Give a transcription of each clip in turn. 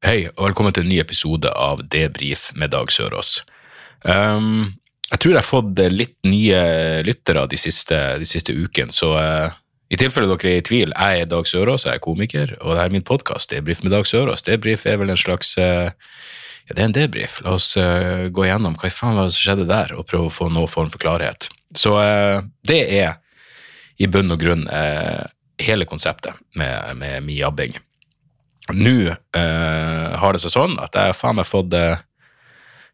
Hei, og velkommen til en ny episode av Debrif med Dag Sørås. Um, jeg tror jeg har fått litt nye lyttere de siste, de siste ukene, så uh, i tilfelle dere er i tvil, jeg er Dag Sørås, jeg er komiker, og det er min podkast, Debrif med Dag Sørås. Debrif er vel en slags uh, Ja, det er en debrif. La oss uh, gå gjennom hva i faen var det som skjedde der, og prøve å få noen form for klarhet. Så det er i bunn og grunn hele konseptet med, med min jabbing. Nå eh, har det seg sånn at jeg faen meg fått eh,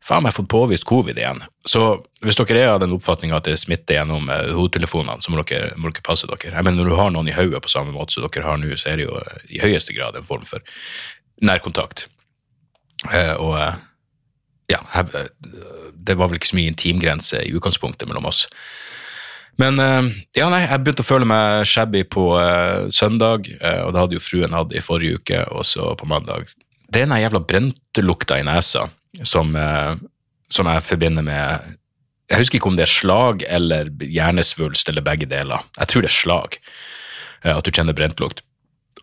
faen meg fått påvist covid igjen. Så hvis dere er av den oppfatninga at det smitter gjennom eh, hodetelefonene, så må dere, må dere passe dere. Jeg mener, Når du har noen i hodet på samme måte som dere har nå, så er det jo eh, i høyeste grad en form for nærkontakt. Eh, og ja, det var vel ikke så mye intimgrense i utgangspunktet mellom oss. Men eh, ja, nei, jeg begynte å føle meg shabby på uh, søndag, uh, og det hadde jo fruen hatt i forrige uke, og så på mandag. Det er den jævla brentelukta i nesa som, uh, som jeg forbinder med Jeg husker ikke om det er slag eller hjernesvulst eller begge deler. Jeg tror det er slag, at du kjenner brentlukt.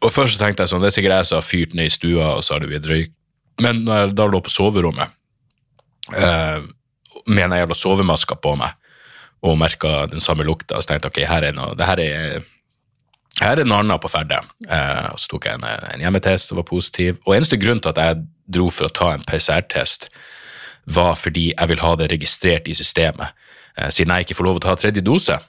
Og først så tenkte jeg sånn, det er sikkert jeg som har fyrt ned i stua, og så har det blitt røyk. Men når jeg da lå på soverommet med den jævla sovemaska på meg, og merka den samme lukta, så tenkte jeg ok, her er noe, det her er, her er noe annet på ferde. Eh, og så tok jeg en, en hjemmetest som var positiv. Og eneste grunn til at jeg dro for å ta en PCR-test, var fordi jeg vil ha det registrert i systemet. Eh, siden jeg ikke får lov å ta tredje dose,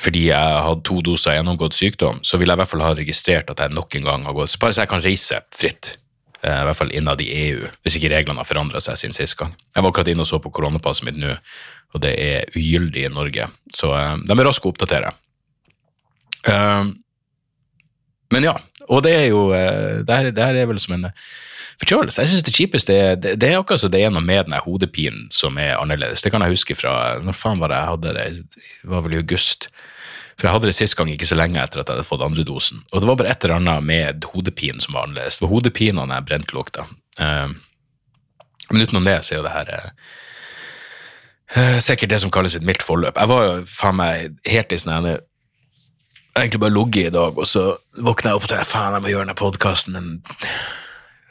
fordi jeg hadde to doser gjennomgått sykdom, så vil jeg i hvert fall ha registrert at jeg nok en gang har gått, bare så jeg kan reise fritt. Eh, I hvert fall innad i EU, hvis ikke reglene har forandra seg siden sist gang. Jeg var akkurat inne og så på koronapasset mitt nå, og det er ugyldig i Norge, så eh, de er raske å oppdatere. Eh, men ja, og det er jo Det her, det her er vel som en forkjølelse. Jeg synes det kjipeste er det, det er akkurat så det er noe med den hodepinen som er annerledes. Det kan jeg huske fra Når faen var det jeg hadde det? Det var vel i august. For jeg hadde det sist gang ikke så lenge etter at jeg hadde fått andre dosen. Og det var bare et eller annet med hodepinen som var annerledes. Det var hodepinen jeg brentlukta. Uh, men utenom det så er jo det her uh, uh, sikkert det som kalles et mildt forløp. Jeg var jo faen meg helt i sånn ene egentlig bare ligget i dag, og så våkna jeg opp tenkte faen, jeg må gjøre denne podkasten.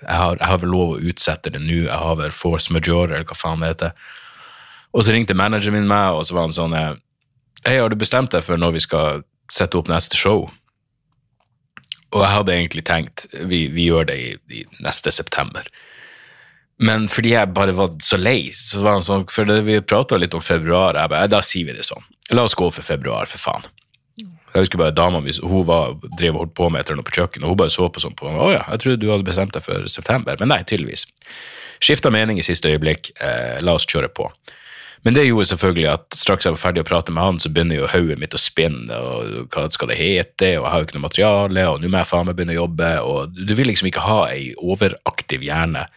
Jeg, har- jeg har vel lov å utsette det nå, jeg har vel force majeure, eller hva faen det heter. Og så ringte manageren min meg, og så var han sånn eh, Hei, har du bestemt deg for når vi skal sette opp neste show? Og jeg hadde egentlig tenkt vi, vi gjør det i, i neste september. Men fordi jeg bare var så lei, så var han sånn For vi prata litt om februar, jeg bare, da sier vi det sånn. La oss gå for februar, for faen. Jeg husker bare dama mi hun drev og holdt på med et eller på kjøkkenet, og hun bare så på sånn på Å ja, jeg trodde du hadde bestemt deg for september. Men nei, tydeligvis. Skifta mening i siste øyeblikk. Eh, la oss kjøre på. Men det gjorde selvfølgelig at straks jeg var ferdig å prate med han, så begynner jo hodet mitt å spinne, og hva skal det hete, og jeg har jo ikke noe materiale, og nå må jeg faen meg begynne å jobbe, og du vil liksom ikke ha ei overaktiv hjerne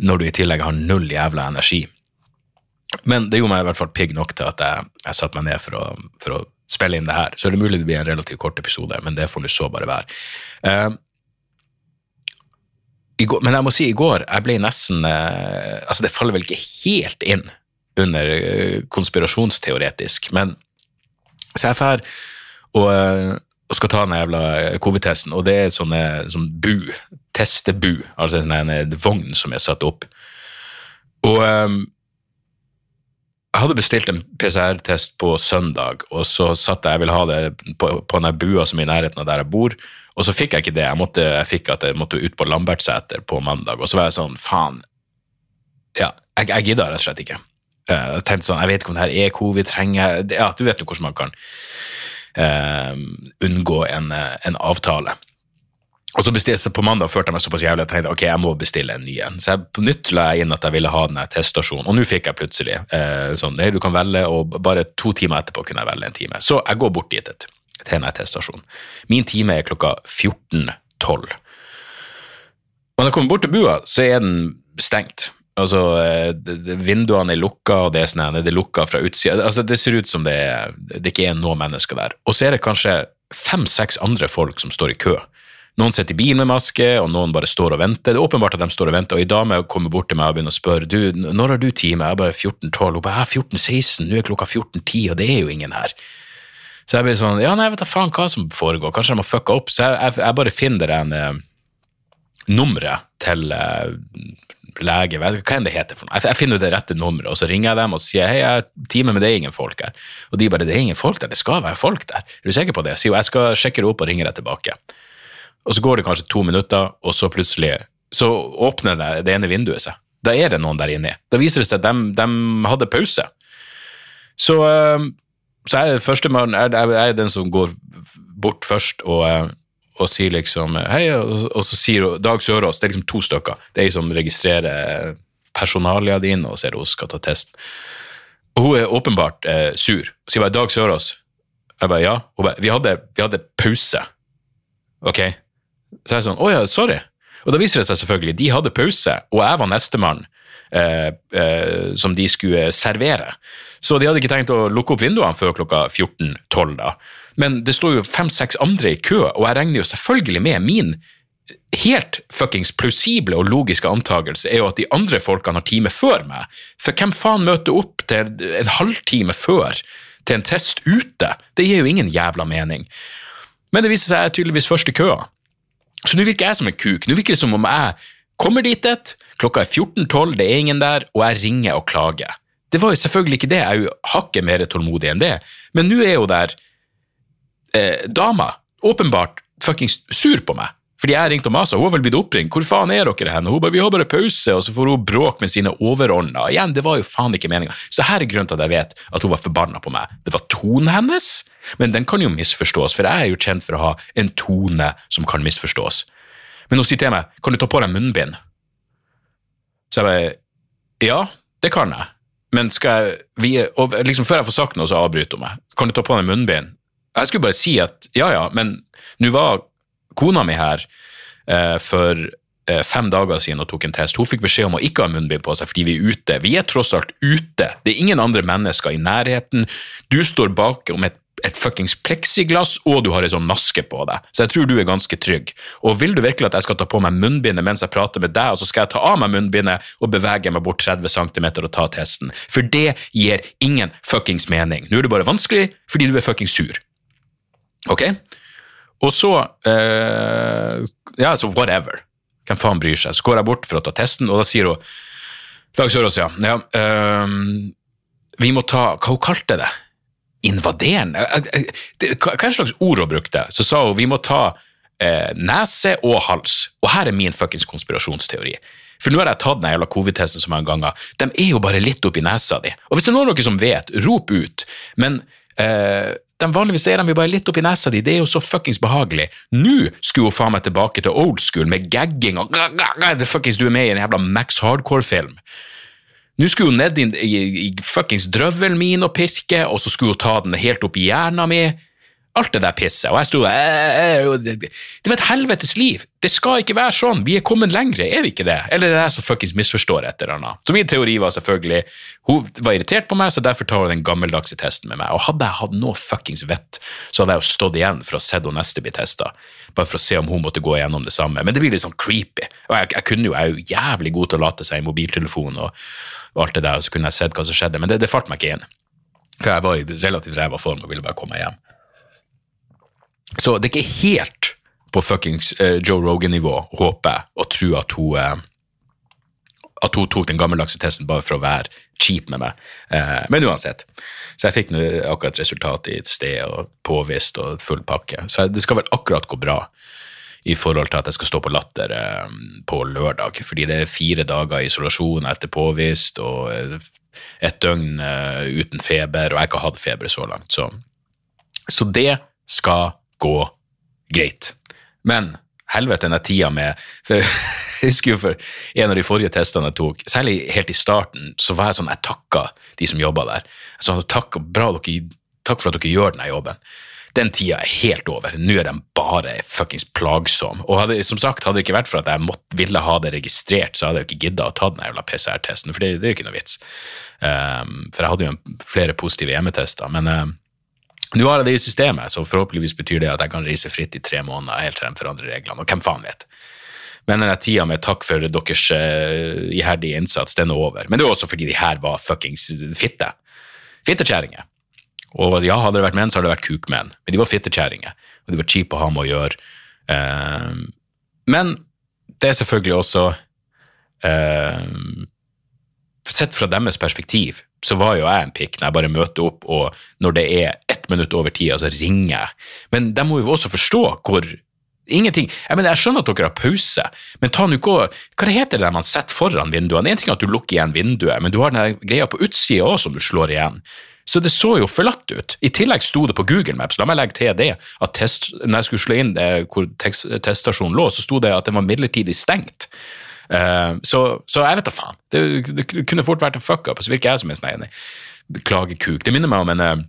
når du i tillegg har null jævla energi. Men det gjorde meg i hvert fall pigg nok til at jeg, jeg satte meg ned for å, for å spille inn det her. Så er det mulig det blir en relativt kort episode, men det får nå så bare være. Uh, går, men jeg må si, i går jeg ble nesten eh, Altså, det faller vel ikke helt inn under eh, konspirasjonsteoretisk, men så jeg drar og, eh, og skal ta den jævla covid-testen, og det er sånne sånn bu, testebu, altså en, vogn som er satt opp. Og eh, jeg hadde bestilt en PCR-test på søndag, og så satt jeg, jeg ville ha det på, på den bua som er i nærheten av der jeg bor, og så fikk jeg ikke det. Jeg, måtte, jeg fikk at jeg måtte ut på Lambertseter på mandag, og så var jeg sånn, faen, ja, jeg, jeg gidda rett og slett ikke. Eh, Jeg tenkte sånn, jeg vet ikke om det her er covid, trenger det- Ja, du vet jo hvordan man kan uh, unngå en, eh, en avtale. Og så bestilte på mandag følte jeg meg såpass jævlig at jeg tenkte ok, jeg må bestille en ny en. Så jeg på nytt la jeg inn at jeg ville ha den teststasjonen, og nå fikk jeg plutselig uh, sånn, nei, du kan velge, og bare to timer etterpå kunne jeg velge en time. Så jeg går bort dit et, til en teststasjon. Min time er klokka 14.12. Og når jeg kommer bort til bua, så er den stengt. Altså, eh, Vinduene er lukka, og det er, sånn, det er lukka fra utsida. Altså, det ser ut som det, er, det ikke er noe mennesker der. Og så er det kanskje fem-seks andre folk som står i kø. Noen sitter i bil med maske, og noen bare står og venter. Det er åpenbart at de står og venter, og ei dame kommer bort til meg og begynner å spørre du, når har du time. Jeg er bare 14.12. Hun bare 14.16, nå er klokka 14.10, og det er jo ingen her. Så jeg blir sånn Ja, nei, vet da faen hva som foregår. Kanskje de har fucka opp. Så jeg, jeg, jeg bare finner en uh, nummeret til uh, lege, hva enn det heter for noe. Jeg, finner det rette nummeret, og så ringer jeg dem og sier hei, jeg har time, men det er ingen folk her. Og de bare det er ingen folk der, det skal være folk der. Er du sikker på det? Jeg sier jo jeg skal sjekke det opp og ringe deg tilbake. Og så går det kanskje to minutter, og så plutselig så åpner det, det ene vinduet seg. Da er det noen der inne. Da viser det seg at de, de hadde pause. Så, uh, så jeg, førstemann, jeg, jeg er den som går bort først og, uh, og sier liksom hei, og, og, så sier Dag Sørås Det er liksom to stykker. Det er ei som registrerer personalia dine og ser hun skal ta test. Og hun er åpenbart eh, sur. Sier bare 'Dag Sørås'. Jeg bare ja. Hun bare vi hadde, vi hadde pause. Ok? Så jeg sånn Å ja, sorry. Og da viser det seg selvfølgelig de hadde pause, og jeg var nestemann eh, eh, som de skulle servere. Så de hadde ikke tenkt å lukke opp vinduene før klokka 14.12. da. Men det står jo fem-seks andre i kø, og jeg regner jo selvfølgelig med min helt fuckings plausible og logiske antakelse er jo at de andre folkene har time før meg. For hvem faen møter opp til en halvtime før til en test ute? Det gir jo ingen jævla mening. Men det viser seg jeg er tydeligvis først i køa. Så nå virker jeg som en kuk. Nå virker det som om jeg kommer dit et, klokka er 14.12, det er ingen der, og jeg ringer og klager. Det var jo selvfølgelig ikke det, jeg er jo hakket mer tålmodig enn det, men nå er jo der eh, dama åpenbart fuckings sur på meg. Fordi jeg ringte og masa, hun har vel blitt oppringt. Hvor faen er dere hen? Hun bare, vi har bare pause, og så får hun bråk med sine overordna. Igjen, det var jo faen ikke meninga. Så her er grunnen til at jeg vet at hun var forbanna på meg. Det var tonen hennes, men den kan jo misforstås, for jeg er jo kjent for å ha en tone som kan misforstås. Men hun sier til meg, kan du ta på deg munnbind? Så jeg bare, ja, det kan jeg. Men skal jeg, vi, og liksom Før jeg får sagt noe, så avbryter hun meg. Kan du ta på deg munnbind? Jeg skulle bare si at ja, ja, men nå var kona mi her eh, for eh, fem dager siden og tok en test. Hun fikk beskjed om å ikke ha munnbind på seg fordi vi er ute. Vi er tross alt ute. Det er ingen andre mennesker i nærheten. Du står bak om et et fuckings pleksiglass, og du har ei sånn maske på deg. Så jeg tror du er ganske trygg. Og vil du virkelig at jeg skal ta på meg munnbindet mens jeg prater med deg, og så skal jeg ta av meg munnbindet og bevege meg bort 30 cm og ta testen? For det gir ingen fuckings mening. Nå er det bare vanskelig fordi du er fuckings sur. Ok? Og så eh, Ja, så whatever. Hvem faen bryr seg? Så går jeg bort for å ta testen, og da sier hun Dag Sørås, ja. ja eh, vi må ta Hva hun kalte det? Invaderende? Eh, eh, hva er slags ord hun brukte? Så sa hun vi må ta eh, nese og hals. Og her er min fuckings konspirasjonsteori. For nå har jeg tatt den jævla covid-testen så mange ganger. De er jo bare litt oppi nesa di. Og hvis det er noen av dere som vet, rop ut. Men eh, de vanligvis er de jo bare litt oppi nesa di, det er jo så fuckings behagelig. Nå skulle hun faen meg tilbake til old school med gagging og fuckings Du er med i en jævla Max Hardcore-film. Nå skulle hun ned i, i, i fuckings drøvelen min og pirke, og så skulle hun ta den helt opp i hjernen min. Alt det der pisset. Og jeg sto der Det var et helvetes liv. Det skal ikke være sånn. Vi er kommet lengre, er vi ikke det? Eller det er jeg som fuckings misforstår et eller annet? Så min teori var selvfølgelig Hun var irritert på meg, så derfor tar hun den gammeldagse testen med meg. Og hadde jeg hatt noe fuckings vett, så hadde jeg jo stått igjen for å se henne neste bli testa. Bare for å se om hun måtte gå igjennom det samme. Men det blir litt sånn creepy. Og jeg, jeg kunne jo, jeg er jo jævlig god til å late seg i mobiltelefonen og, og alt det der, og så kunne jeg sett hva som skjedde. Men det, det falt meg ikke inn. For jeg var i relativt ræva form og ville bare komme meg hjem. Så det er ikke helt på fuckings uh, Joe Rogan-nivå, håper jeg, å tro at hun uh, at hun tok den gammeldagse testen bare for å være cheap med meg. Eh, men uansett. Så jeg fikk akkurat resultatet i et sted og påvist og full pakke. Så det skal vel akkurat gå bra i forhold til at jeg skal stå på Latter på lørdag. Fordi det er fire dager isolasjon etter påvist og et døgn uten feber, og jeg har ikke hatt feber så langt. Så, så det skal gå greit. Men helvete, den tida med for Jeg husker jo for en av de forrige testene jeg tok, særlig helt i starten, så var jeg sånn Jeg takka de som jobba der. Så takk, bra dere, takk for at dere gjør denne jobben. Den tida er helt over. Nå er de bare fuckings plagsomme. Og hadde, som sagt, hadde det ikke vært for at jeg måtte, ville ha det registrert, så hadde jeg jo ikke gidda å ta den jævla PCR-testen, for det, det er jo ikke noe vits. Um, for jeg hadde jo en, flere positive hjemmetester. Men um, nå har jeg det i systemet, så forhåpentligvis betyr det at jeg kan reise fritt i tre måneder helt til de forandrer reglene, og hvem faen vet. Men denne tida med takk for deres uh, iherdige innsats, den er over. Men det er også fordi de her var fuckings fitte. Fittekjerringer. Og ja, hadde det vært menn, så hadde det vært kukmenn. Men de var fittekjerringer, og de var kjipe å ha med å gjøre. Uh, men det er selvfølgelig også uh, Sett fra deres perspektiv så var jo jeg en pikk når jeg bare møter opp, og når det er ett minutt over tida, så ringer jeg. Men de må jo også forstå hvor Ingenting. Jeg mener, jeg skjønner at dere har pause, men ta nå ikke Hva heter det man setter foran vinduene? En ting er at du lukker igjen vinduet, men du har den greia på utsida òg som du slår igjen. Så det så jo forlatt ut. I tillegg sto det på Google Maps, la meg legge til det, at test, når jeg skulle slå inn det, hvor teststasjonen lå, så sto det at den var midlertidig stengt. Uh, så, så, jeg vet da faen. Det, det, kunne fort vært en fuck-up, og så virker jeg som en sånn klagekuk. Det minner meg om en uh,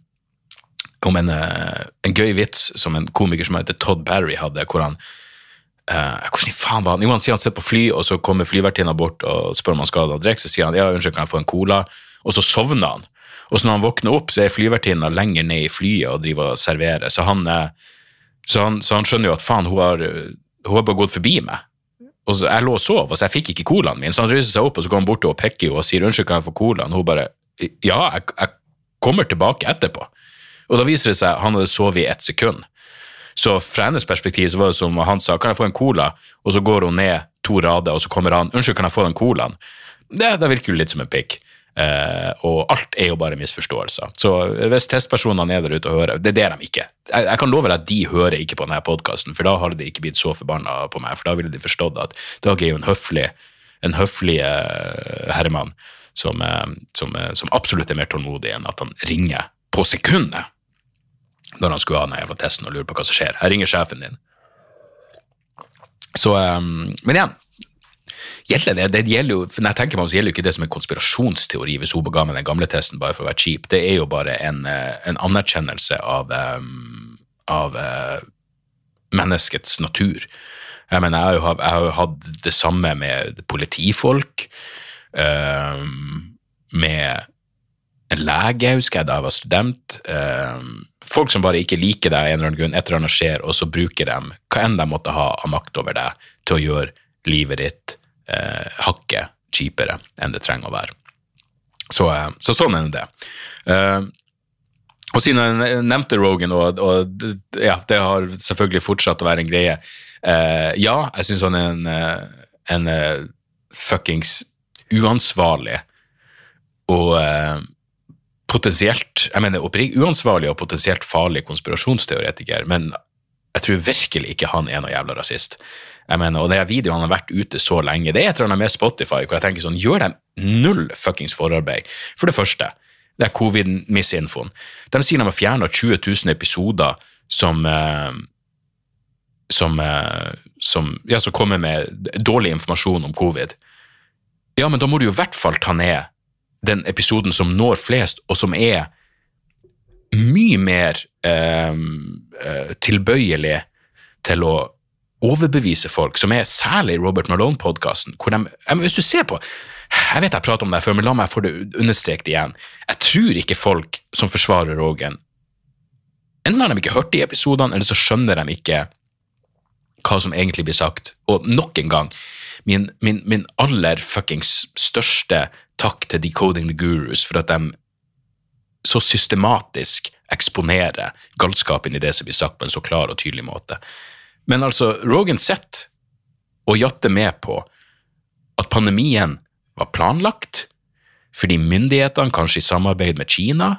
om en, uh, en, gøy vits som en komiker som heter Todd Barry hadde, hvor han uh, Hvordan faen var han? Jo, han sier han sitter på fly, og så kommer flyvertinna bort og spør om han skal ha drikke, så sier han ja, unnskyld, kan jeg få en cola? Og så sovner han. Og så når han våkner opp, så er flyvertinna lenger ned i flyet og driver og serverer. Så han, eh, så han, så han skjønner jo at faen, hun har, hun har bare gått forbi meg. Og så, Jeg lå og sov, og så jeg fikk ikke colaen min. Så han reiser seg opp og så går han bort og pekker og sier 'unnskyld, kan jeg få colaen?' Hun bare 'ja, jeg, jeg kommer tilbake etterpå'. Og da viser det seg at han hadde sovet i ett sekund. Så fra hennes perspektiv så var det som han sa 'kan jeg få en cola?' Og så går hun ned to rader, og så kommer han 'unnskyld, kan jeg få den colaen?' Det, det virker jo litt som en pikk. Uh, og alt er jo bare misforståelser. Så hvis testpersonene er der ute og hører Det er det de ikke. Jeg, jeg kan love deg at de hører ikke på denne podkasten, for da hadde de ikke blitt så forbanna på meg. For da ville de forstått at Dag er jo en høflig, en høflig uh, herremann som, uh, som, som, absolutt er mer tålmodig enn at han ringer på sekundet når han skulle ha den jævla testen og lurer på hva som skjer. Jeg ringer sjefen din. Så, um, men igjen, Gjelder det? det gjelder jo, når jeg tenker meg om, så gjelder jo ikke det som en konspirasjonsteori hvis hun ga meg den gamle testen bare for å være cheap. Det er jo bare en, eh, en anerkjennelse av, um, av uh, menneskets natur. Jeg mener, har, jo, jeg har jo hatt det samme med politifolk, um, med en lege, husker jeg da jeg var student. Um, folk som bare ikke liker deg av en eller annen grunn, et eller annet skjer, og så bruker de hva enn de måtte ha av makt over deg, til å gjøre livet ditt eh, hakket kjipere enn det trenger å være. Så, eh, så sånn er det. Eh, og siden jeg nevnte Rogan, og, og ja, det har selvfølgelig fortsatt å være en greie eh, Ja, jeg syns han er en, en, en uh, fuckings uansvarlig og potensielt Jeg mener uansvarlig og potensielt farlig konspirasjonsteoretiker, men jeg tror virkelig ikke han er noe jævla rasist. Jeg mener, og de videoene har vært ute så lenge. Det er et eller annet med Spotify hvor jeg tenker sånn, gjør dem null fuckings forarbeid. For det første, det er covid-misinfoen. De sier de har fjerna 20 000 episoder som eh, som, eh, som, ja, som kommer med dårlig informasjon om covid. Ja, men da må du jo i hvert fall ta ned den episoden som når flest, og som er mye mer eh, eh tilbøyelig til å overbevise folk, som er særlig Robert Malone-podkasten, hvor de Hvis du ser på Jeg vet jeg prater om det før, men la meg få det understreket igjen. Jeg tror ikke folk som forsvarer Rogan Enten har de ikke hørt de episodene, eller så skjønner de ikke hva som egentlig blir sagt. Og nok en gang, min, min, min aller fuckings største takk til Decoding the Gurus for at de så systematisk eksponerer galskapen i det som blir sagt på en så klar og tydelig måte. Men altså, Rogan sitter og jatter med på at pandemien var planlagt fordi myndighetene, kanskje i samarbeid med Kina,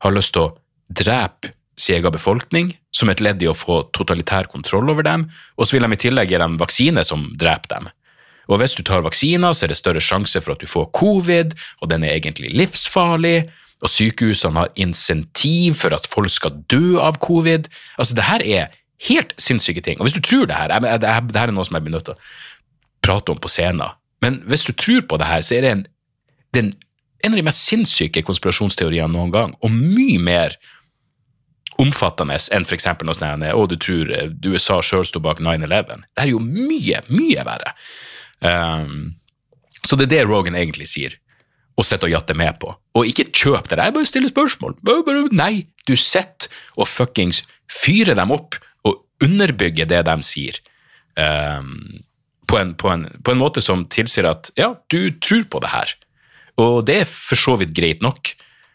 har lyst til å drepe sin egen befolkning som et ledd i å få totalitær kontroll over dem, og så vil de i tillegg gi dem vaksine som dreper dem. Og hvis du tar vaksiner, så er det større sjanse for at du får covid, og den er egentlig livsfarlig, og sykehusene har insentiv for at folk skal dø av covid. Altså, det her er Helt sinnssyke ting. Og hvis du tror det her, det her er noe som jeg blir nødt til å prate om på scenen, men hvis du tror på det her, så er det en, den, en av de mest sinnssyke konspirasjonsteoriene noen gang, og mye mer omfattende enn f.eks. noe sånt å, du tror eh, USA sjøl sto bak 9-11. Det er jo mye, mye verre. Um, så det er det Rogan egentlig sier, og sitter og jatter med på. Og ikke kjøp det, jeg bare stiller spørsmål. Nei, du sitter og fuckings fyrer dem opp underbygger det de sier. Um, på, en, på, en, på en måte som tilsier at ja, du tror på det her. Og det er for så vidt greit nok,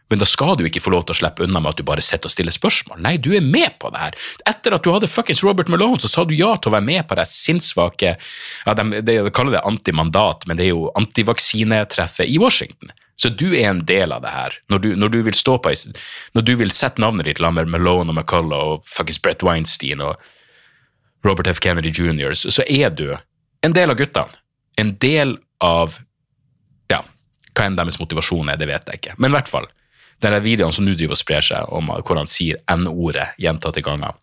men da skal du ikke få lov til å slippe unna med at du bare sitter og stiller spørsmål. Nei, du er med på det her. Etter at du hadde fuckings Robert Malone, så sa du ja til å være med på det sinnssvake ja, de, de, kaller det antimandat, men det er jo antivaksinetreffet i Washington. Så du er en del av det her. Når du, når du vil stå på Når du vil sette navnet ditt sammen med Malone og McCullough og fuckings Brett Weinstein og Robert F. Kennedy jr., så er du en del av guttene. En del av Ja, hva enn deres motivasjon er, det vet jeg ikke. Men i hvert fall den videoen som nå driver og sprer seg, om hvor han sier N-ordet gjentatte ganger.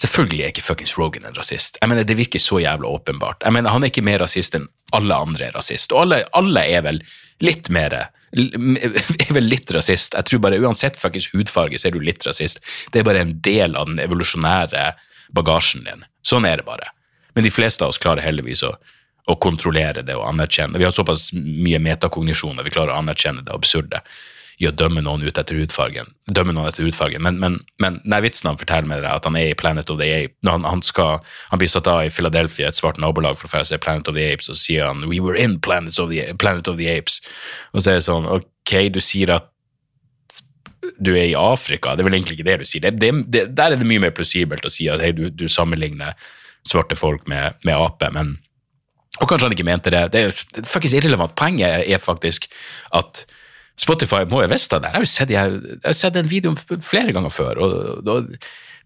Selvfølgelig er ikke fuckings Rogan en rasist. Jeg mener, Det virker så jævla åpenbart. Jeg mener, Han er ikke mer rasist enn alle andre er rasist. Og alle, alle er vel litt mer er vel litt rasist. Jeg tror bare Uansett fuckings hudfarge, så er du litt rasist. Det er bare en del av den evolusjonære bagasjen din. Sånn er det bare. Men de fleste av oss klarer heldigvis å, å kontrollere det og anerkjenne. det. Vi har såpass mye metakognisjon at vi klarer å anerkjenne det absurde i å dømme noen ut etter hudfargen. Dømme noen etter hudfargen. Men, men, men nei, vitsen han forteller med det, at han er i Planet of the Apes. Han, han, skal, han blir satt av i Philadelphia, et svart nabolag, for å se Planet of the Apes, og sier han We were in Planet of the, Planet of the Apes. Og så er det sånn, ok, du sier at du er i Afrika, det er vel egentlig ikke det du sier. Det, det, det, der er det mye mer plausibelt å si at hei, du, du sammenligner svarte folk med, med ape, men og kanskje han ikke mente det. Det er faktisk irrelevant. Poenget er faktisk at Spotify må jo ha visst det. Jeg har jo sett, jeg, jeg har sett den videoen flere ganger før. og, og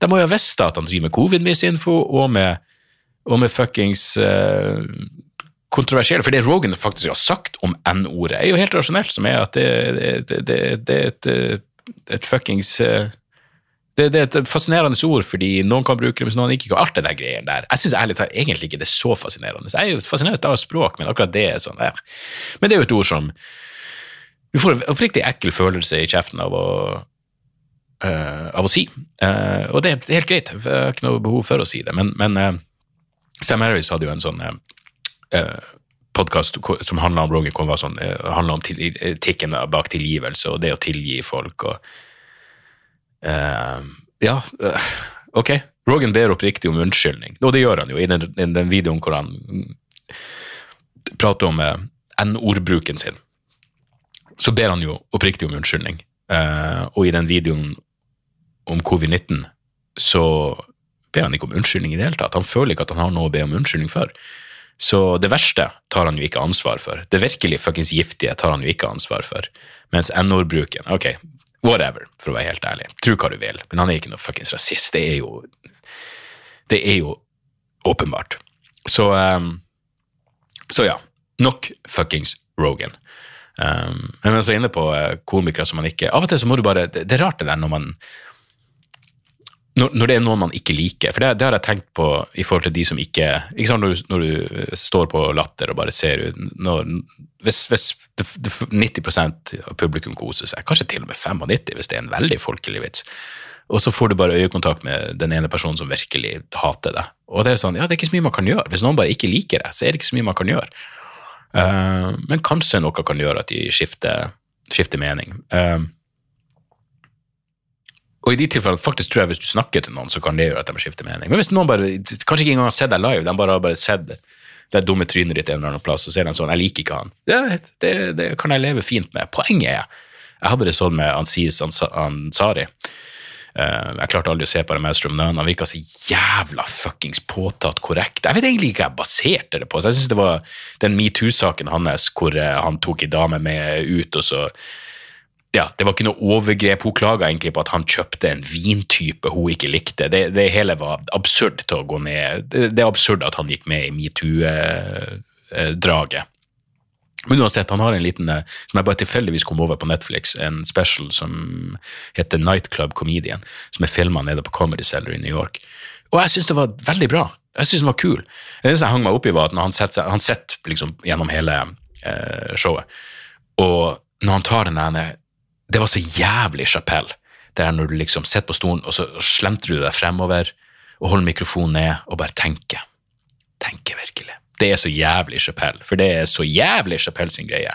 De må jo ha visst at han driver med covid-misinfo og med, og med fuckings uh, kontroversielle For det Rogan faktisk har sagt om N-ordet, er jo helt rasjonelt, som er at det, det, det, det er et, eh, et fuckings uh, det, det, er et fascinerende ord, fordi noen kan bruke det, mens noen ikke kan. Alt det der greiene der. Jeg syns ærlig talt egentlig ikke det er så fascinerende. Jeg er jo fascinert av språk, men akkurat det er sånn der. Men det er jo et ord som du får en oppriktig ekkel følelse i kjeften av å, uh, av å si. Uh, og det er helt greit, jeg har ikke noe behov for å si det. Men, men uh, Sam Harris hadde jo en sånn podkast som handla om Rogan, var sånn, handla om til, etikken bak tilgivelse og det å tilgi folk. og Ja, ok. Rogan ber oppriktig om unnskyldning, og det gjør han jo i den, den videoen hvor han prater om N-ordbruken sin så ber han jo oppriktig om unnskyldning. Uh, og i den videoen om covid-19 så ber han ikke om unnskyldning i det hele tatt. Han føler ikke at han har noe å be om unnskyldning for. Så det verste tar han jo ikke ansvar for. Det virkelig fuckings giftige tar han jo ikke ansvar for. Mens n-ordbruken, ok, whatever, for å være helt ærlig. Tro hva du vil, men han er ikke noe fuckings rasist. Det er jo Det er jo åpenbart. Så um, Så ja. Nok fuckings Rogan. Um, men så inne på uh, komikere som man ikke Av og til så må du bare Det, det er rart det der når man når, når, det er noen man ikke liker. For det, det, har jeg tenkt på i forhold til de som ikke ikke sant, når, du, når du står på Latter og bare ser ut når, Hvis, hvis det, det, 90% av publikum koser seg, kanskje til og med 95 hvis det er en veldig folkelig vits, og så får du bare øyekontakt med den ene personen som virkelig hater det. Og det er sånn, ja, det er ikke så mye man kan gjøre. Hvis noen bare ikke liker det, så er det ikke så mye man kan gjøre. Uh, men kanskje noe kan gjøre at de skifter, skifter mening. Uh, og i de tilfellene faktisk tror jeg hvis du snakker til noen, så kan det gjøre at de skifter mening. Men hvis noen bare, kanskje ikke engang har sett deg live, de bare har bare sett det dumme trynet ditt en eller annen plass, og så er de sånn 'Jeg liker ikke han'. Det, det, det, kan jeg leve fint med. Poenget er Jeg hadde det sånn med Ansis Ansari. Uh, jeg klarte aldri å se på det med None. Han virka så jævla fuckings påtatt korrekt. Jeg vet egentlig ikke hva jeg baserte det på. Så jeg synes det var den metoo-saken hans hvor uh, han tok ei dame med ut, og så ja, Det var ikke noe overgrep. Hun klaga egentlig på at han kjøpte en vintype hun ikke likte. Det, det hele var absurd til å gå ned. Det, det er absurd at han gikk med i metoo-draget. Men uansett, han har en liten eh, som jeg bare tilfeldigvis kom over på Netflix, en special som heter Nightclub Comedian, som er filma nede på Comedy Cellar i New York. Og jeg syns det var veldig bra. Jeg syns den var kul. Det eneste jeg hang meg opp i, var at når han setter, liksom gjennom hele eh, showet, og når han tar den ene Det var så jævlig Chapelle. Det er når du liksom sitter på stolen, og så slentrer du deg fremover og holder mikrofonen ned og bare tenker. Tenker virkelig. Det er så jævlig Chapell, for det er så jævlig Chapell sin greie.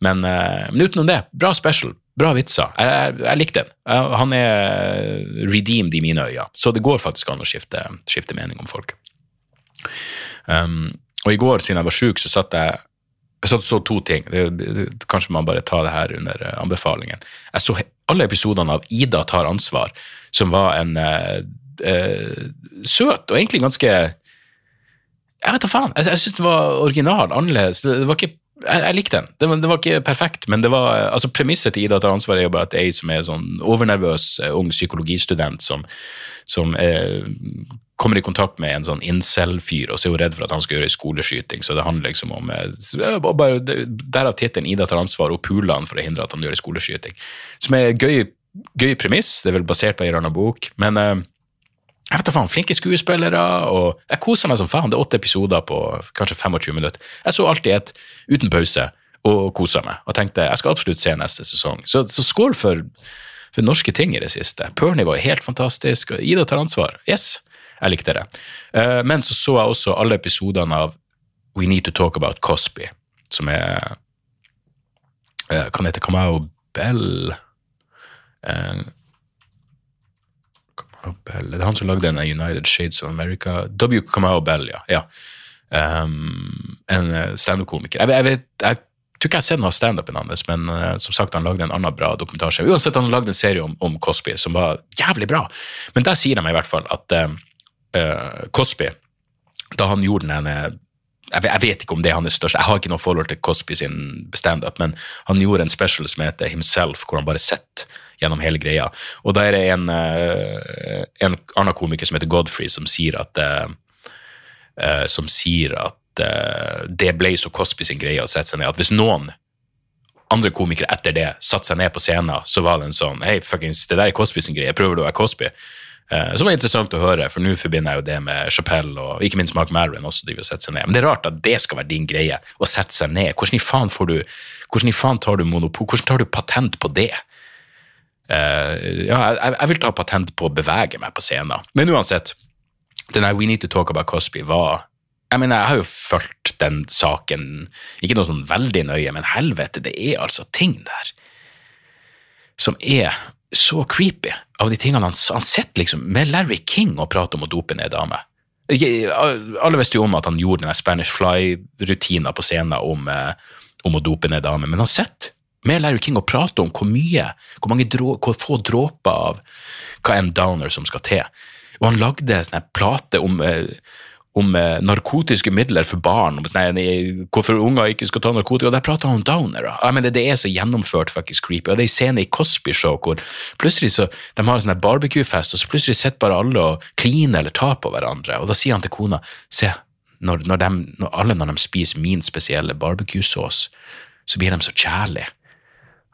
Men, eh, men utenom det, bra special. Bra vitser. Jeg, jeg, jeg likte den. Han er redeemed i mine øyne, så det går faktisk an å skifte, skifte mening om folk. Um, og i går, siden jeg var sjuk, så satt jeg jeg så to ting. Kanskje man bare tar det her under eh, anbefalingen. Jeg så alle episodene av Ida tar ansvar, som var en eh, eh, søt og egentlig ganske Jeg vet da faen. Jeg, jeg syns den var original, annerledes. Det var ikke jeg, jeg likte den. Det var, det var ikke perfekt, men det var, altså premisset til Ida tar ansvar er jo bare at ei som er sånn overnervøs eh, ung psykologistudent som, som eh, kommer i kontakt med en sånn incel-fyr, og så er hun redd for at han skal gjøre ei skoleskyting, så det handler liksom om eh, eh, bare, Derav tittelen 'Ida tar ansvar', og puler han for å hindre at han gjør ei skoleskyting. Som er gøy, gøy premiss, det er vel basert på ei eller annen bok, men eh, jeg vet da faen, flinke skuespillere, og jeg koser meg som faen. Det er åtte episoder på kanskje 25 minutter. Jeg så alltid et uten pause og kosa meg, og tenkte jeg skal absolutt se neste sesong. Så, så skål for, for norske ting i det siste. Pernie var helt fantastisk, og Ida tar ansvar. Yes, jeg likte det. Eh, men så så jeg også alle episodene av We Need to Talk About Cosby, som er eh, Kan hete Kamau Bell eh, Bell. Det er han som lagde den United Shades of America. W. Kamau Bell, ja. ja. Um, en eh, standup-komiker. Jeg, jeg, vet, jeg tror ikke jeg har sett noe av standupen hans, men uh, som sagt, han lagde en annen bra dokumentasje. Uansett, han lagde en serie om, om Cosby som var jævlig bra. Men der sier de i hvert fall at uh, Cosby, da han gjorde den ene jeg vet, ikke om det er hans største Jeg har ikke noe forhold til Cosby sin standup, men han gjorde en special som heter Himself, hvor han bare sitter gjennom hele greia. Og da er det en, eh, en annen komiker som heter Godfrey, som sier at eh, eh, som sier at det ble så Cosby sin greie å sette seg ned. At hvis noen andre komikere etter det satte seg ned på scenen, så var det en sånn Hei, fuckings, det der er Cosby sin greie. Prøver du å være Cosby? Eh, Som var interessant å høre, for nå forbinder jeg jo det med Chappelle og ikke minst Mark Maron også driver og setter seg ned. Men det er rart at det skal være din greie, å sette seg ned. Hvordan i faen får du hvordan i faen tar du monopol, hvordan tar du patent på det? Eh, ja, jeg, jeg vil ta patent på å bevege meg på scenen. Men uansett, den der We Need to Talk About Cosby var Jeg mener, jeg har jo fulgt den saken, ikke noe sånn veldig nøye, men helvete, det er altså ting der som er så creepy av de tingene han, han sitter liksom med Larry King og prater om å dope ned damer. Alle visste jo om at han gjorde den Spanish Fly-rutina på scenen om, eh, om å dope ned damer, men han sitter med Larry King og prater om hvor mye, hvor, mange drå, hvor få dråper av hva en downer som skal til. Og han lagde en sånn plate om, eh, om eh, narkotiske midler for barn, om nei, hvorfor unger ikke skal ta narkotika, og der prater han om downere. Ja, men det er så gjennomført faktisk creepy, og det er en scene i Cosby Show hvor plutselig så, de har en sånn barbecue-fest, og så plutselig sitter bare alle og kliner eller tar på hverandre, og da sier han til kona, se, når, når, de, når alle når de spiser min spesielle barbecue-sås, så blir de så kjærlige.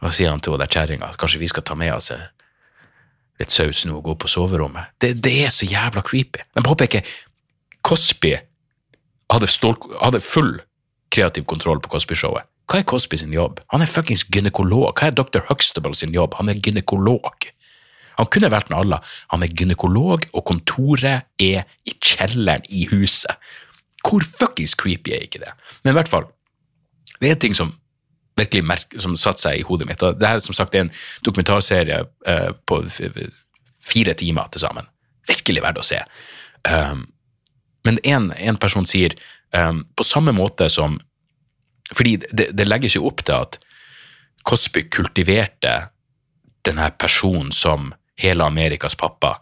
Og sier han til kjerringa at kanskje vi skal ta med oss eh, litt saus nå og gå på soverommet. Det, det er så jævla creepy. Men påpeker Cosby hadde, stål, hadde full kreativ kontroll på Cosby-showet. Hva er Cosby sin jobb? Han er fuckings gynekolog. Hva er Dr. Huxtable sin jobb? Han er gynekolog. Han kunne vært med alle. Han er gynekolog, og kontoret er i kjelleren i huset. Hvor fuckings creepy er ikke det? Men i hvert fall, det er ting som virkelig merk, som satte seg i hodet mitt. Og det her som sagt er en dokumentarserie eh, på fire timer til sammen. Virkelig verdt å se. Um, men en, person sier um, på samme måte som Fordi det, det legges jo opp til at Cosby kultiverte denne personen som hele Amerikas pappa.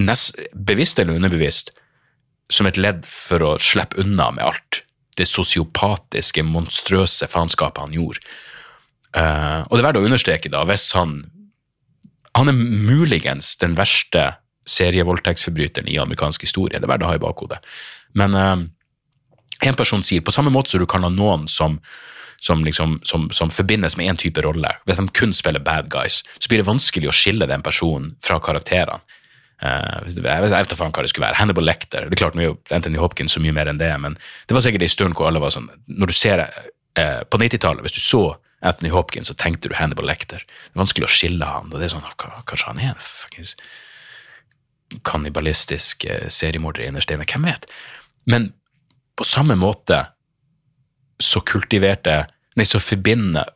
Nest, bevisst eller underbevisst, som et ledd for å slippe unna med alt det sosiopatiske, monstrøse faenskapet han gjorde. Uh, og det er verdt å understreke, da, hvis han Han er muligens den verste serievoldtektsforbryteren i amerikansk historie. Det er verdt å ha i bakhodet. Men eh, en person sier, på samme måte som du kan ha noen som som, liksom, som, som forbindes med én type rolle. Hvis de kun spiller bad guys, så blir det vanskelig å skille den personen fra karakterene. Uh, jeg vet ikke hva det skulle være. Hannibal Lecter. Det klart, er jo Anthony Hopkins så mye mer enn det, men det var sikkert en stund hvor alle var sånn Når du ser uh, På 90-tallet, hvis du så Anthony Hopkins, så tenkte du Hannibal Lecter. Det er vanskelig å skille han, og det er sånn, kanskje han er en kannibalistisk eh, seriemorder innerst inne, hvem vet? Men på samme måte så kultiverte, nei, så forbinder,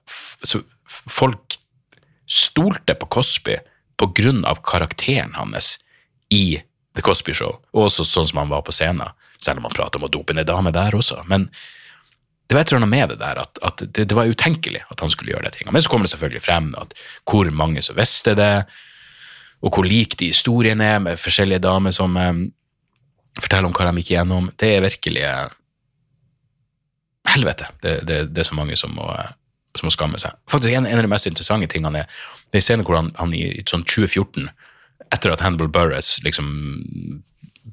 så folk stolte på Cosby på grunn av karakteren hans i The Cosby Show, og også sånn som han var på scenen, selv om han prater om å dope ned dame der også, men det var et eller annet med det der, at, at det, det var utenkelig at han skulle gjøre de tingene. Men så kommer det selvfølgelig frem at hvor mange som visste det, og hvor lik de historiene er med forskjellige damer som eh, forteller om hva de gikk igjennom. Det er virkelig eh, Helvete. Det, det, det er så mange som må, eh, som må skamme seg. Faktisk En, en av de mest interessante tingene er det er en hvor han, han i, sånn 2014, etter at Hannibal Buress liksom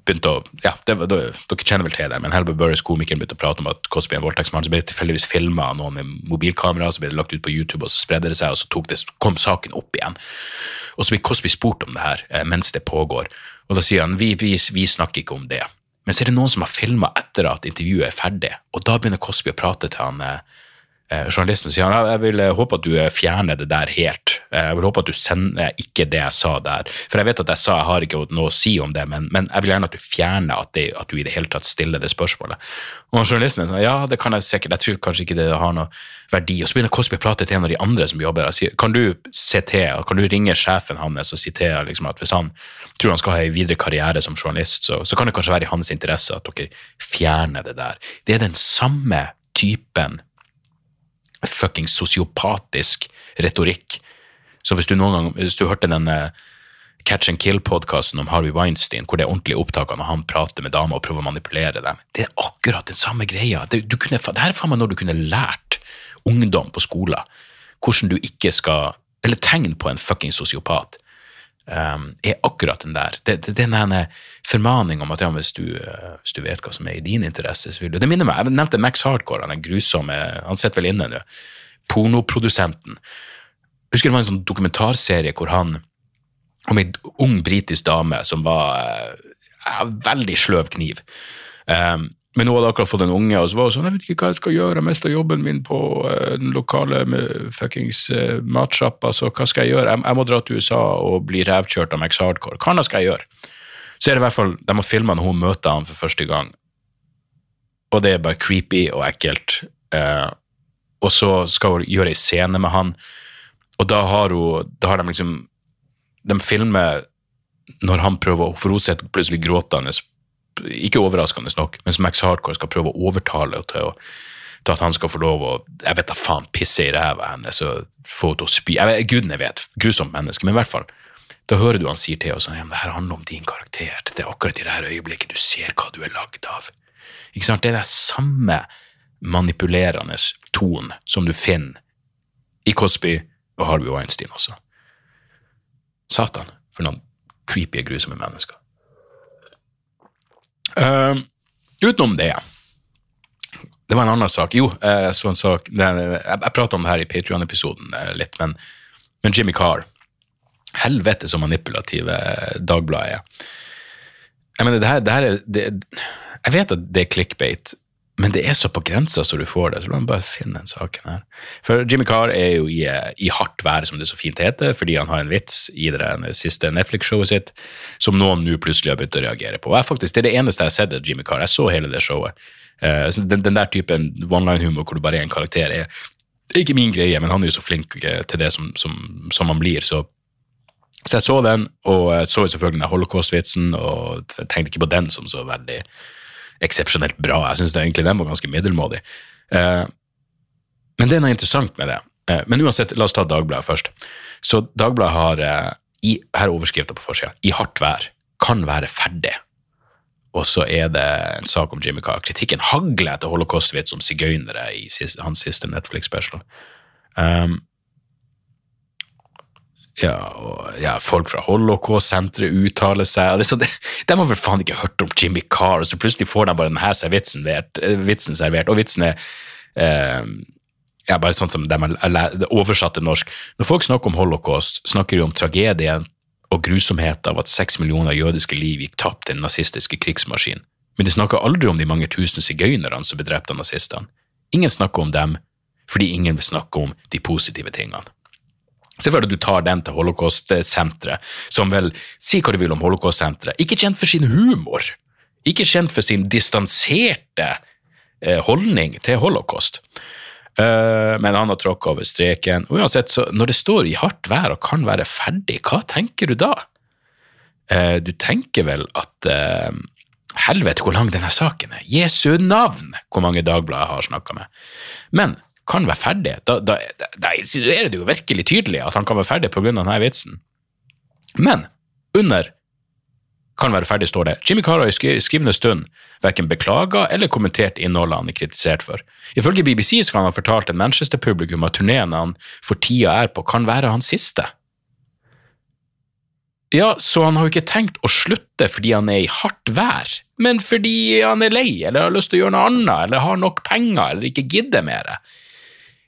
begynte å ja, det, det, Dere kjenner vel til det, men Helber Burris, komikeren, begynte å prate om at Cosby er en voldtektsmann. Så ble det tilfeldigvis filma av noen med mobilkamera, så ble det lagt ut på YouTube, og så spredde det seg, og så det, kom saken opp igjen. Og så blir Cosby spurt om det her eh, mens det pågår, og da sier han vi, vi, vi snakker ikke om det. Men så er det noen som har filma etter at intervjuet er ferdig, og da begynner Cosby å prate til han eh, journalisten. sier han, jeg vil eh, håpe at du eh, fjerner det der helt. Eh, Jeg vil håpe at du sender ikke det jeg sa der. For jeg vet at jeg sa jeg har ikke noe å si om det, men, men jeg vil gjerne at du fjerner at, det, at du i det hele tatt stiller det spørsmålet. Og journalisten sier ja, det kan jeg sikkert, jeg tror kanskje ikke det har noe verdi. Og så begynner Cosby å prate til en av de andre som jobber der, kan du se til, kan du ringe sjefen hans og si til liksom, at hvis han tror han skal ha en videre karriere som journalist, så, så kan det kanskje være i hans interesse at dere fjerner det der. Det er den samme typen fucking sosiopatisk retorikk. Så hvis du noen gang, hvis du hørte den eh, Catch and Kill-podkasten om Harvey Weinstein, hvor det er ordentlige opptak av når han prater med damer og prøver å manipulere dem, det er akkurat den samme greia. Det, kunne, det her er faen meg når du kunne lært ungdom på skolen hvordan du ikke skal Eller tegn på en fucking sosiopat. Um, er akkurat den der. Det, det, den der formaning om at ja, hvis, du, eh, hvis du vet hva som er i din interesse, så vil du Det minner meg, Jeg nevnte Max Hardcore, han er grusomme Han sitter vel inne nå. Pornoprodusenten. Husker det var en sånn dokumentarserie hvor han om ei ung britisk dame som var eh, ja, veldig sløv kniv. Um, men hun hadde akkurat fått en unge, og så var hun sånn Jeg vet ikke hva jeg skal gjøre, jeg mista jobben min på eh, den lokale med fuckings uh, matsjappa, så hva skal jeg gjøre? Jeg, jeg må dra til USA og bli revkjørt av Max Hardcore. Hva annet skal jeg gjøre? Så er det i hvert fall, De har filma når hun møter han for første gang, og det er bare creepy og ekkelt. Eh, og så skal hun gjøre ei scene med han, og da har hun Da har de liksom De filmer når han prøver For hun sitter plutselig gråtende, ikke overraskende nok, mens Max Hardcore skal prøve å overtale til, til at han skal få lov å jeg vet da faen, pisse i ræva hennes og få henne til å spy. Jeg vet, Gudene vet, grusomt menneske, men i hvert fall. Da hører du han sier til henne sånn, det her handler om din karakter. Det er akkurat i det her øyeblikket du ser hva du er lagd av. Ikke sant? Det er den samme manipulerende tonen som du finner i Cosby og Harvey Weinstein også. Satan, for noen creepy, grusomme mennesker. Ehm, utenom det Det var en annen sak. Jo, eh, jeg så en sak Jeg, jeg prata om det her i Patrion-episoden eh, litt, men, men Jimmy Carr Helvete så manipulative Dagbladet er. Jeg mener, det her, det her er det, Jeg vet at det er clickbait, men det er så på grensa så du får det. Så la meg bare finne den saken her. For Jimmy Carr er jo i, i hardt vær, som det så fint heter, fordi han har en vits i det siste Netflix-showet sitt, som noen nå plutselig har begynt å reagere på. Og jeg faktisk, Det er det eneste jeg har sett av Jimmy Carr. Jeg så hele det showet. Uh, den, den der typen one-line-humor hvor du bare er en karakter, er er ikke min greie, men han er jo så flink eh, til det som, som, som han blir. så så jeg så den, og jeg så selvfølgelig den holocaust-vitsen, og tenkte ikke på den som så veldig eksepsjonelt bra. Jeg syns egentlig den var ganske middelmådig. Eh, men det er noe interessant med det. Eh, men uansett, la oss ta Dagbladet først. Så Dagbladet har eh, i, her er overskrifta på forsida. I hardt vær. Kan være ferdig. Og så er det en sak om Jimmy Carr. Kritikken hagler etter holocaust-vits om sigøynere i hans siste Netflix-special. Um, ja, og, ja, folk fra Holocaust-senteret uttaler seg. det, det, De har vel faen ikke hørt om Jimmy Carr, og så plutselig får de bare denne vitsen, eh, vitsen servert. Og vitsen er eh, ja, bare sånn som de har oversatt til norsk. Når folk snakker om holocaust, snakker de om tragedien og grusomheten av at seks millioner jødiske liv gikk tapt i den nazistiske krigsmaskinen. Men de snakker aldri om de mange tusen sigøynerne som ble drept av nazistene. Ingen snakker om dem, fordi ingen vil snakke om de positive tingene. Se for deg at du tar den til Holocaust-senteret, som vel, si hva du vil om Holocaust-senteret, ikke kjent for sin humor, ikke kjent for sin distanserte eh, holdning til holocaust. Eh, men han har tråkka over streken. Uansett, så når det står i hardt vær og kan være ferdig, hva tenker du da? Eh, du tenker vel at Helvete, hvor lang denne saken er. Jesu navn, hvor mange dagblad jeg har snakka med. Men kan være ferdig. Da, da, da er det jo virkelig tydelig at han kan være ferdig pga. denne vitsen. Men under kan være ferdig, står det. Jimmy Carr har i skrivende stund verken beklaga eller kommentert innholdet han er kritisert for. Ifølge BBC skal han ha fortalt en Manchester-publikum at turneen han for tida er på, kan være hans siste. Ja, så han har jo ikke tenkt å slutte fordi han er i hardt vær, men fordi han er lei, eller har lyst til å gjøre noe annet, eller har nok penger, eller ikke gidder mer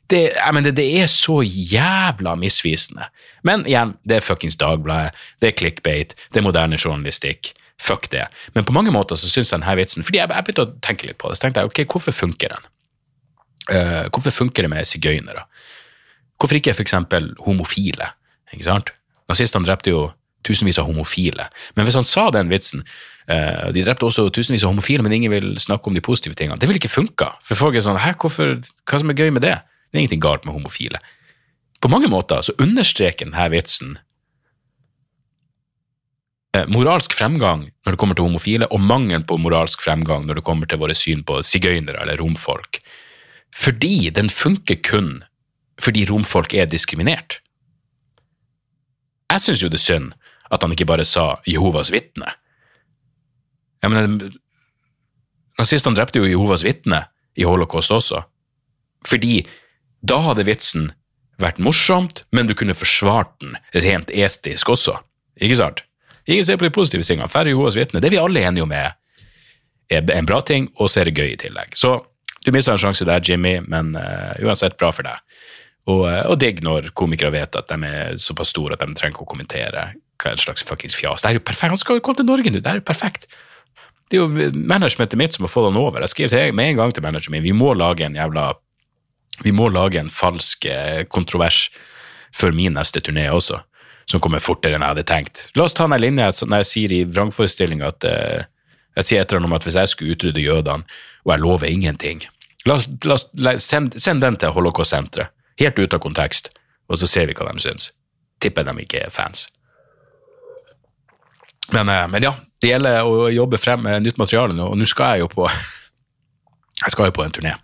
det, mener, det, er så jævla misvisende. Men igjen, det er fuckings Dagbladet, det er clickbait, det er moderne journalistikk. Fuck det. Men på mange måter så syns jeg denne vitsen Fordi jeg, jeg begynte å tenke litt på det. Så tenkte jeg, ok, hvorfor funker den? Uh, hvorfor funker det med sigøynere? Hvorfor ikke f.eks. homofile? Ikke sant? Nazistene drepte jo tusenvis av homofile. Men hvis han sa den vitsen uh, De drepte også tusenvis av homofile, men ingen vil snakke om de positive tingene. Det ville ikke funka. For folk er sånn Hæ, hvorfor, hva som er gøy med det? Det er ingenting galt med homofile. På mange måter så understreker denne vitsen eh, moralsk fremgang når det kommer til homofile, og mangelen på moralsk fremgang når det kommer til våre syn på sigøynere eller romfolk. Fordi den funker kun fordi romfolk er diskriminert. Jeg syns jo det er synd at han ikke bare sa Jehovas vitne. Jeg mener, Nazistene drepte jo Jehovas vitne i holocaust også, fordi da hadde vitsen vært morsomt, men du kunne forsvart den rent estisk også. Ikke sant? Ingen ser på de positive tingene. Færre Jehovas vitner. Det er vi alle enige om er, er en bra ting, og så er det gøy i tillegg. Så du mista en sjanse der, Jimmy, men uh, uansett bra for deg. Og, uh, og digg når komikere vet at de er såpass store at de trenger ikke å kommentere hva er slags fuckings fjas. Det er jo perfekt. Han skal jo komme til Norge nå, det er jo perfekt. Det er jo managementet mitt som har fått han over. Jeg skrev med en gang til manageren min vi må lage en jævla vi må lage en falsk eh, kontrovers før min neste turné også, som kommer fortere enn jeg hadde tenkt. La oss ta den linje når jeg sier i vrangforestillinga at uh, jeg sier et eller annet om at hvis jeg skulle utrydde jødene, og jeg lover ingenting la oss, la oss, send, send, den til Holocaust-senteret, helt ute av kontekst, og så ser vi hva de syns. Tipper de ikke er fans. Men, uh, men ja, det gjelder å jobbe frem med nytt materiale nå, og nå skal jeg jo på jeg skal jo på en turné eh,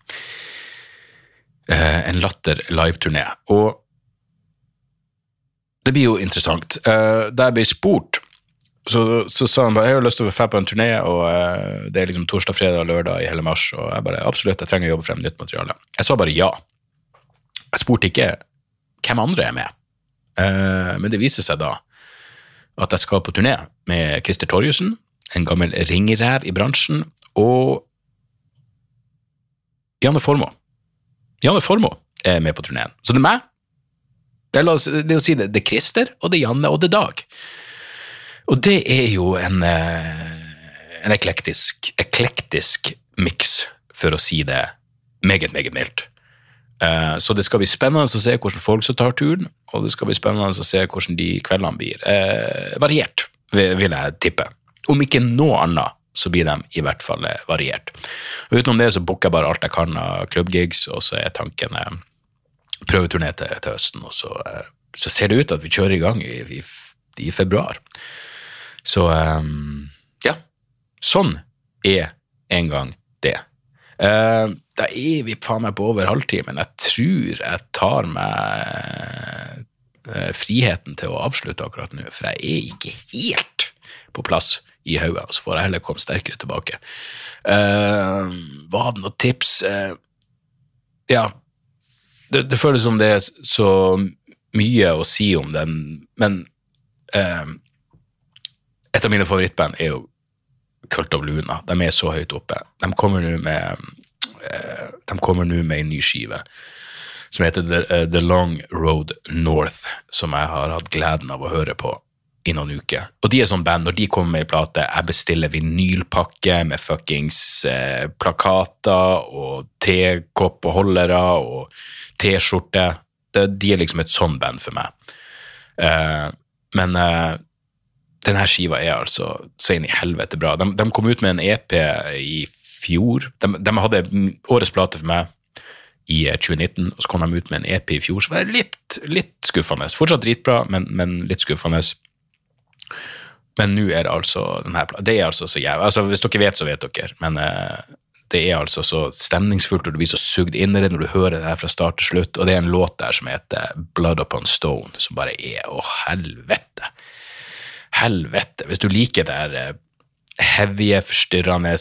en Latter live-turné. Og det blir jo interessant. Eh, da jeg ble spurt, så, så, sa han bare jeg har lyst til å være på en turné, og eh, det er liksom torsdag, fredag og lørdag i hele mars. Og jeg bare absolutt, jeg trenger å jobbe frem nytt materiale. Jeg sa bare ja. Jeg spurte ikke hvem andre er med. Eh, men det viser seg da at jeg skal på turné med Christer Torjussen, en gammel ringrev i bransjen, og Janne Formoe. Janne Formoe er med på turneen. Så det er meg. Det er, det er å si det, det er Christer, og det er Janne, og det er Dag. Og det er jo en, eh, en eklektisk, eklektisk miks, for å si det meget, meget mildt. Eh, så det skal bli spennende å se hvordan folk som tar turen, og det skal bli spennende å se hvordan de kveldene blir. Eh, variert, vil jeg tippe. Om ikke noe annet så blir de i hvert fall eh, variert. Og utenom det så booker jeg bare alt jeg kan av klubbgigs, og så er tanken eh, prøveturné til, til, høsten. Og så, eh, så, ser det ut at vi kjører i gang i, i, i februar. Så ja. Sånn er en gang det. da er vi faen meg på over halvtimen. Jeg tror jeg tar meg friheten til å avslutte akkurat nå, for jeg er ikke helt på plass i hodet, så får jeg heller komme sterkere tilbake. Uh, var det noen tips? Uh, ja, det, det, føles som det er så mye å si om den, men uh, et av mine favorittband er jo Cult of Luna. De er så høyt oppe. De kommer nå med de kommer nå med en ny skive som heter The, The, Long Road North, som jeg har hatt gleden av å høre på i noen uker. Og de er sånn band, når de kommer med ei plate, jeg bestiller vinylpakke med fuckings eh, plakater og tekoppholdere og T-skjorte. De er liksom et sånn band for meg. Eh, men eh, denne skiva er altså så inn i helvete bra. De, de kom ut med en EP i fjor. De, de hadde årets plate for meg i eh, 2019, og så kom de ut med en EP i fjor, som var litt, litt skuffende. Fortsatt dritbra, men, men litt skuffende. Men nå er det altså denne planen. Det er altså så jævlig altså, Hvis dere vet, så vet dere. Men eh, det er altså så stemningsfullt, og du blir så sugd inn i det når du hører det her fra start til slutt. Og det er en låt der som heter Blood Upon Stone, som bare er Å, helvete. Helvete. Hvis du liker det her eh, heavy, forstyrrende,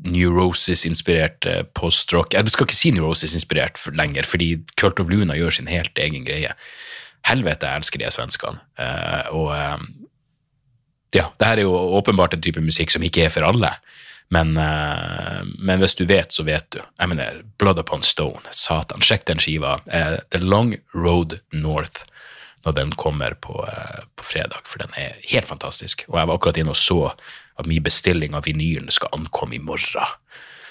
neurosis-inspirert postrock Jeg skal ikke si neurosis-inspirert for lenger, fordi Cult of Luna gjør sin helt egen greie. Helvete, jeg elsker de svenskene. Uh, og eh, ja, det her er jo åpenbart en type musikk som ikke er for alle. Men, eh, men hvis du vet, så vet du. Jeg mener, Blood Upon Stone, satan. Sjekk den skiva. Eh, The Long Road North når den kommer på, eh, på fredag, for den er helt fantastisk. Og jeg var akkurat inne og så at min bestilling av vinylen skal ankomme i morgen.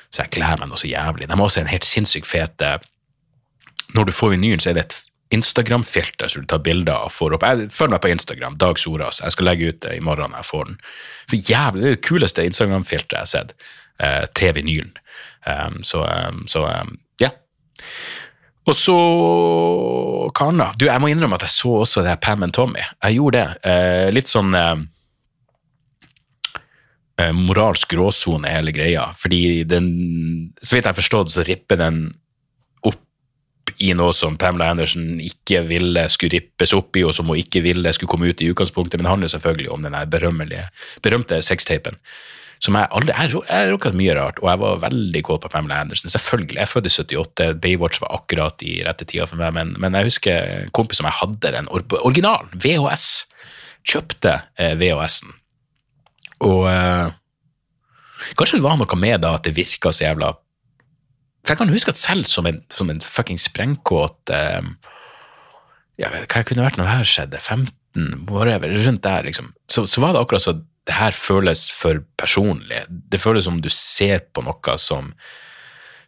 Så jeg gleder meg noe så jævlig. De har også en helt sinnssykt fet Når du får vinylen, så er det et Instagram-filter som du tar bilder av får opp. Jeg, følg meg på Instagram, Dag Soras. Jeg skal legge ut det i morgen når jeg får den. For jævlig, Det er det kuleste Instagram-filteret jeg har sett eh, til vinylen. Um, så, um, um, ja. Og så Karna. Du, jeg må innrømme at jeg så også det her Pam and Tommy. Jeg gjorde det. Eh, litt sånn eh, eh, moralsk gråsone, hele greia. Fordi den Så vidt jeg har forstått, så ripper den i noe som Pamela Andersen ikke ville skulle rippes opp i, og som hun ikke ville skulle komme ut i utgangspunktet, men det handler selvfølgelig om den berømte sextapen. Som jeg aldri Jeg jeg rukket mye rart, og jeg var veldig kåt på Pamela Andersen. Selvfølgelig. Jeg er født i 78, Baywatch var akkurat i rette tida for meg, men, men jeg husker en kompis som jeg hadde den originalen, VHS. Kjøpte eh, VHS-en. Og eh, kanskje det var noe med da at det virka så jævla For jeg kan huske at selv som en, som en fucking sprengkåt eh, ja, Hva kunne vært når det her skjedde? 15, whatever, rundt der, liksom. Så, så var det akkurat så det her føles for personlig. Det føles som du ser på noe som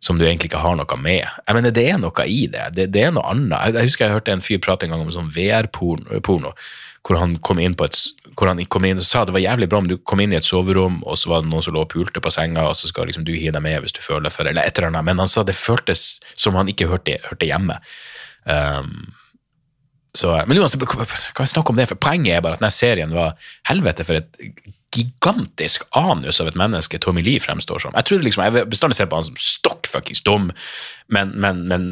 som du egentlig ikke har noe med. Jeg mener, Det er noe i det. Det, det er noe annet. Jeg, jeg husker jeg hørte en fyr prate en gang om sånn VR-porno, hvor han kom inn på et hvor han kom inn og sa det var jævlig bra om du kom inn i et soverom, og så var det noen som lå og pulte på senga, og så skal liksom du hive deg med hvis du føler for det, eller et eller annet. Men han sa det føltes som han ikke hørte, hørte hjemme. Um, så, men uansett, vi snakke om det? For poenget er bare at denne serien var helvete for et gigantisk anus av et menneske Tommy Lee fremstår som. Jeg trodde liksom, jeg bestandig sett på han som stokk fuckings dum, men, men, men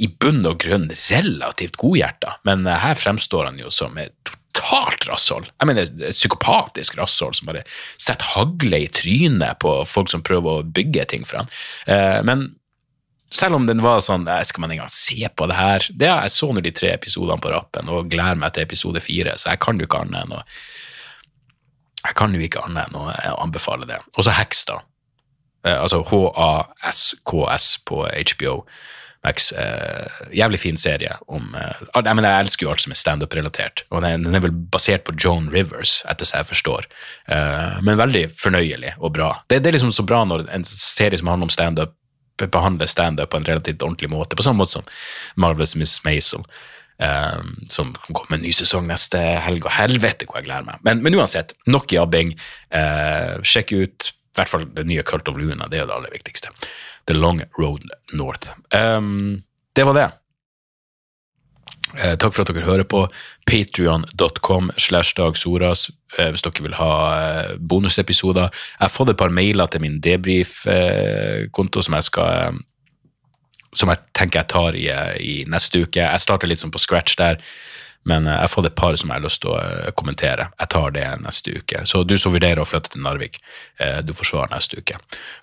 i bunn og grunn relativt godhjerta. Men eh, her fremstår han jo som et totalt rasshold. Jeg mener et psykopatisk rasshold som bare setter hagle i trynet på folk som prøver å bygge ting for han. Eh, men selv om den var sånn eh, Skal man engang se på det her? Det Jeg så nå de tre episodene på rappen og gleder meg til episode fire, så jeg kan jo ikke annet enn å jeg kan jo ikke annet enn å eh, anbefale det. Og så Hex, da. Eh, altså H-A-S-K-S på HBO Max. Eh, jævlig fin serie om eh, alt- Jeg mener, jeg elsker jo alt som er standup-relatert. Og den, den er vel basert på Joan Rivers, etter så jeg forstår. Eh, men veldig fornøyelig og bra. Det, det er liksom så bra når en serie som handler om standup, behandler standup på en relativt ordentlig måte, på samme måte som Marvelous Miss Maisel. Um, som kommer med en ny sesong neste helg, og helvete hvor jeg gleder meg. Men, men uansett, nok jabbing. Uh, sjekk ut i hvert fall det nye Cult of Luna, det er det aller viktigste. The Long Road North. Um, det var det. Eh, takk for at dere hører på. Patrion.com slash Dag eh, hvis dere vil ha eh, bonusepisoder. Jeg har fått et par mailer til min debrief-konto som jeg skal eh, som jeg tenker jeg tar i, i neste uke. Jeg starter litt sånn på scratch der, men eh, jeg har fått et par som jeg har lyst til å eh, kommentere. Jeg tar det neste uke. Så du som vurderer å flytte til Narvik, eh, du får svar neste uke.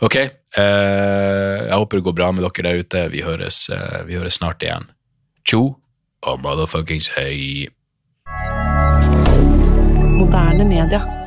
Ok, jeg håper det går bra med dere der ute. Vi høres, vi høres snart igjen. Tjo og motherfuckings hei. Moderne media.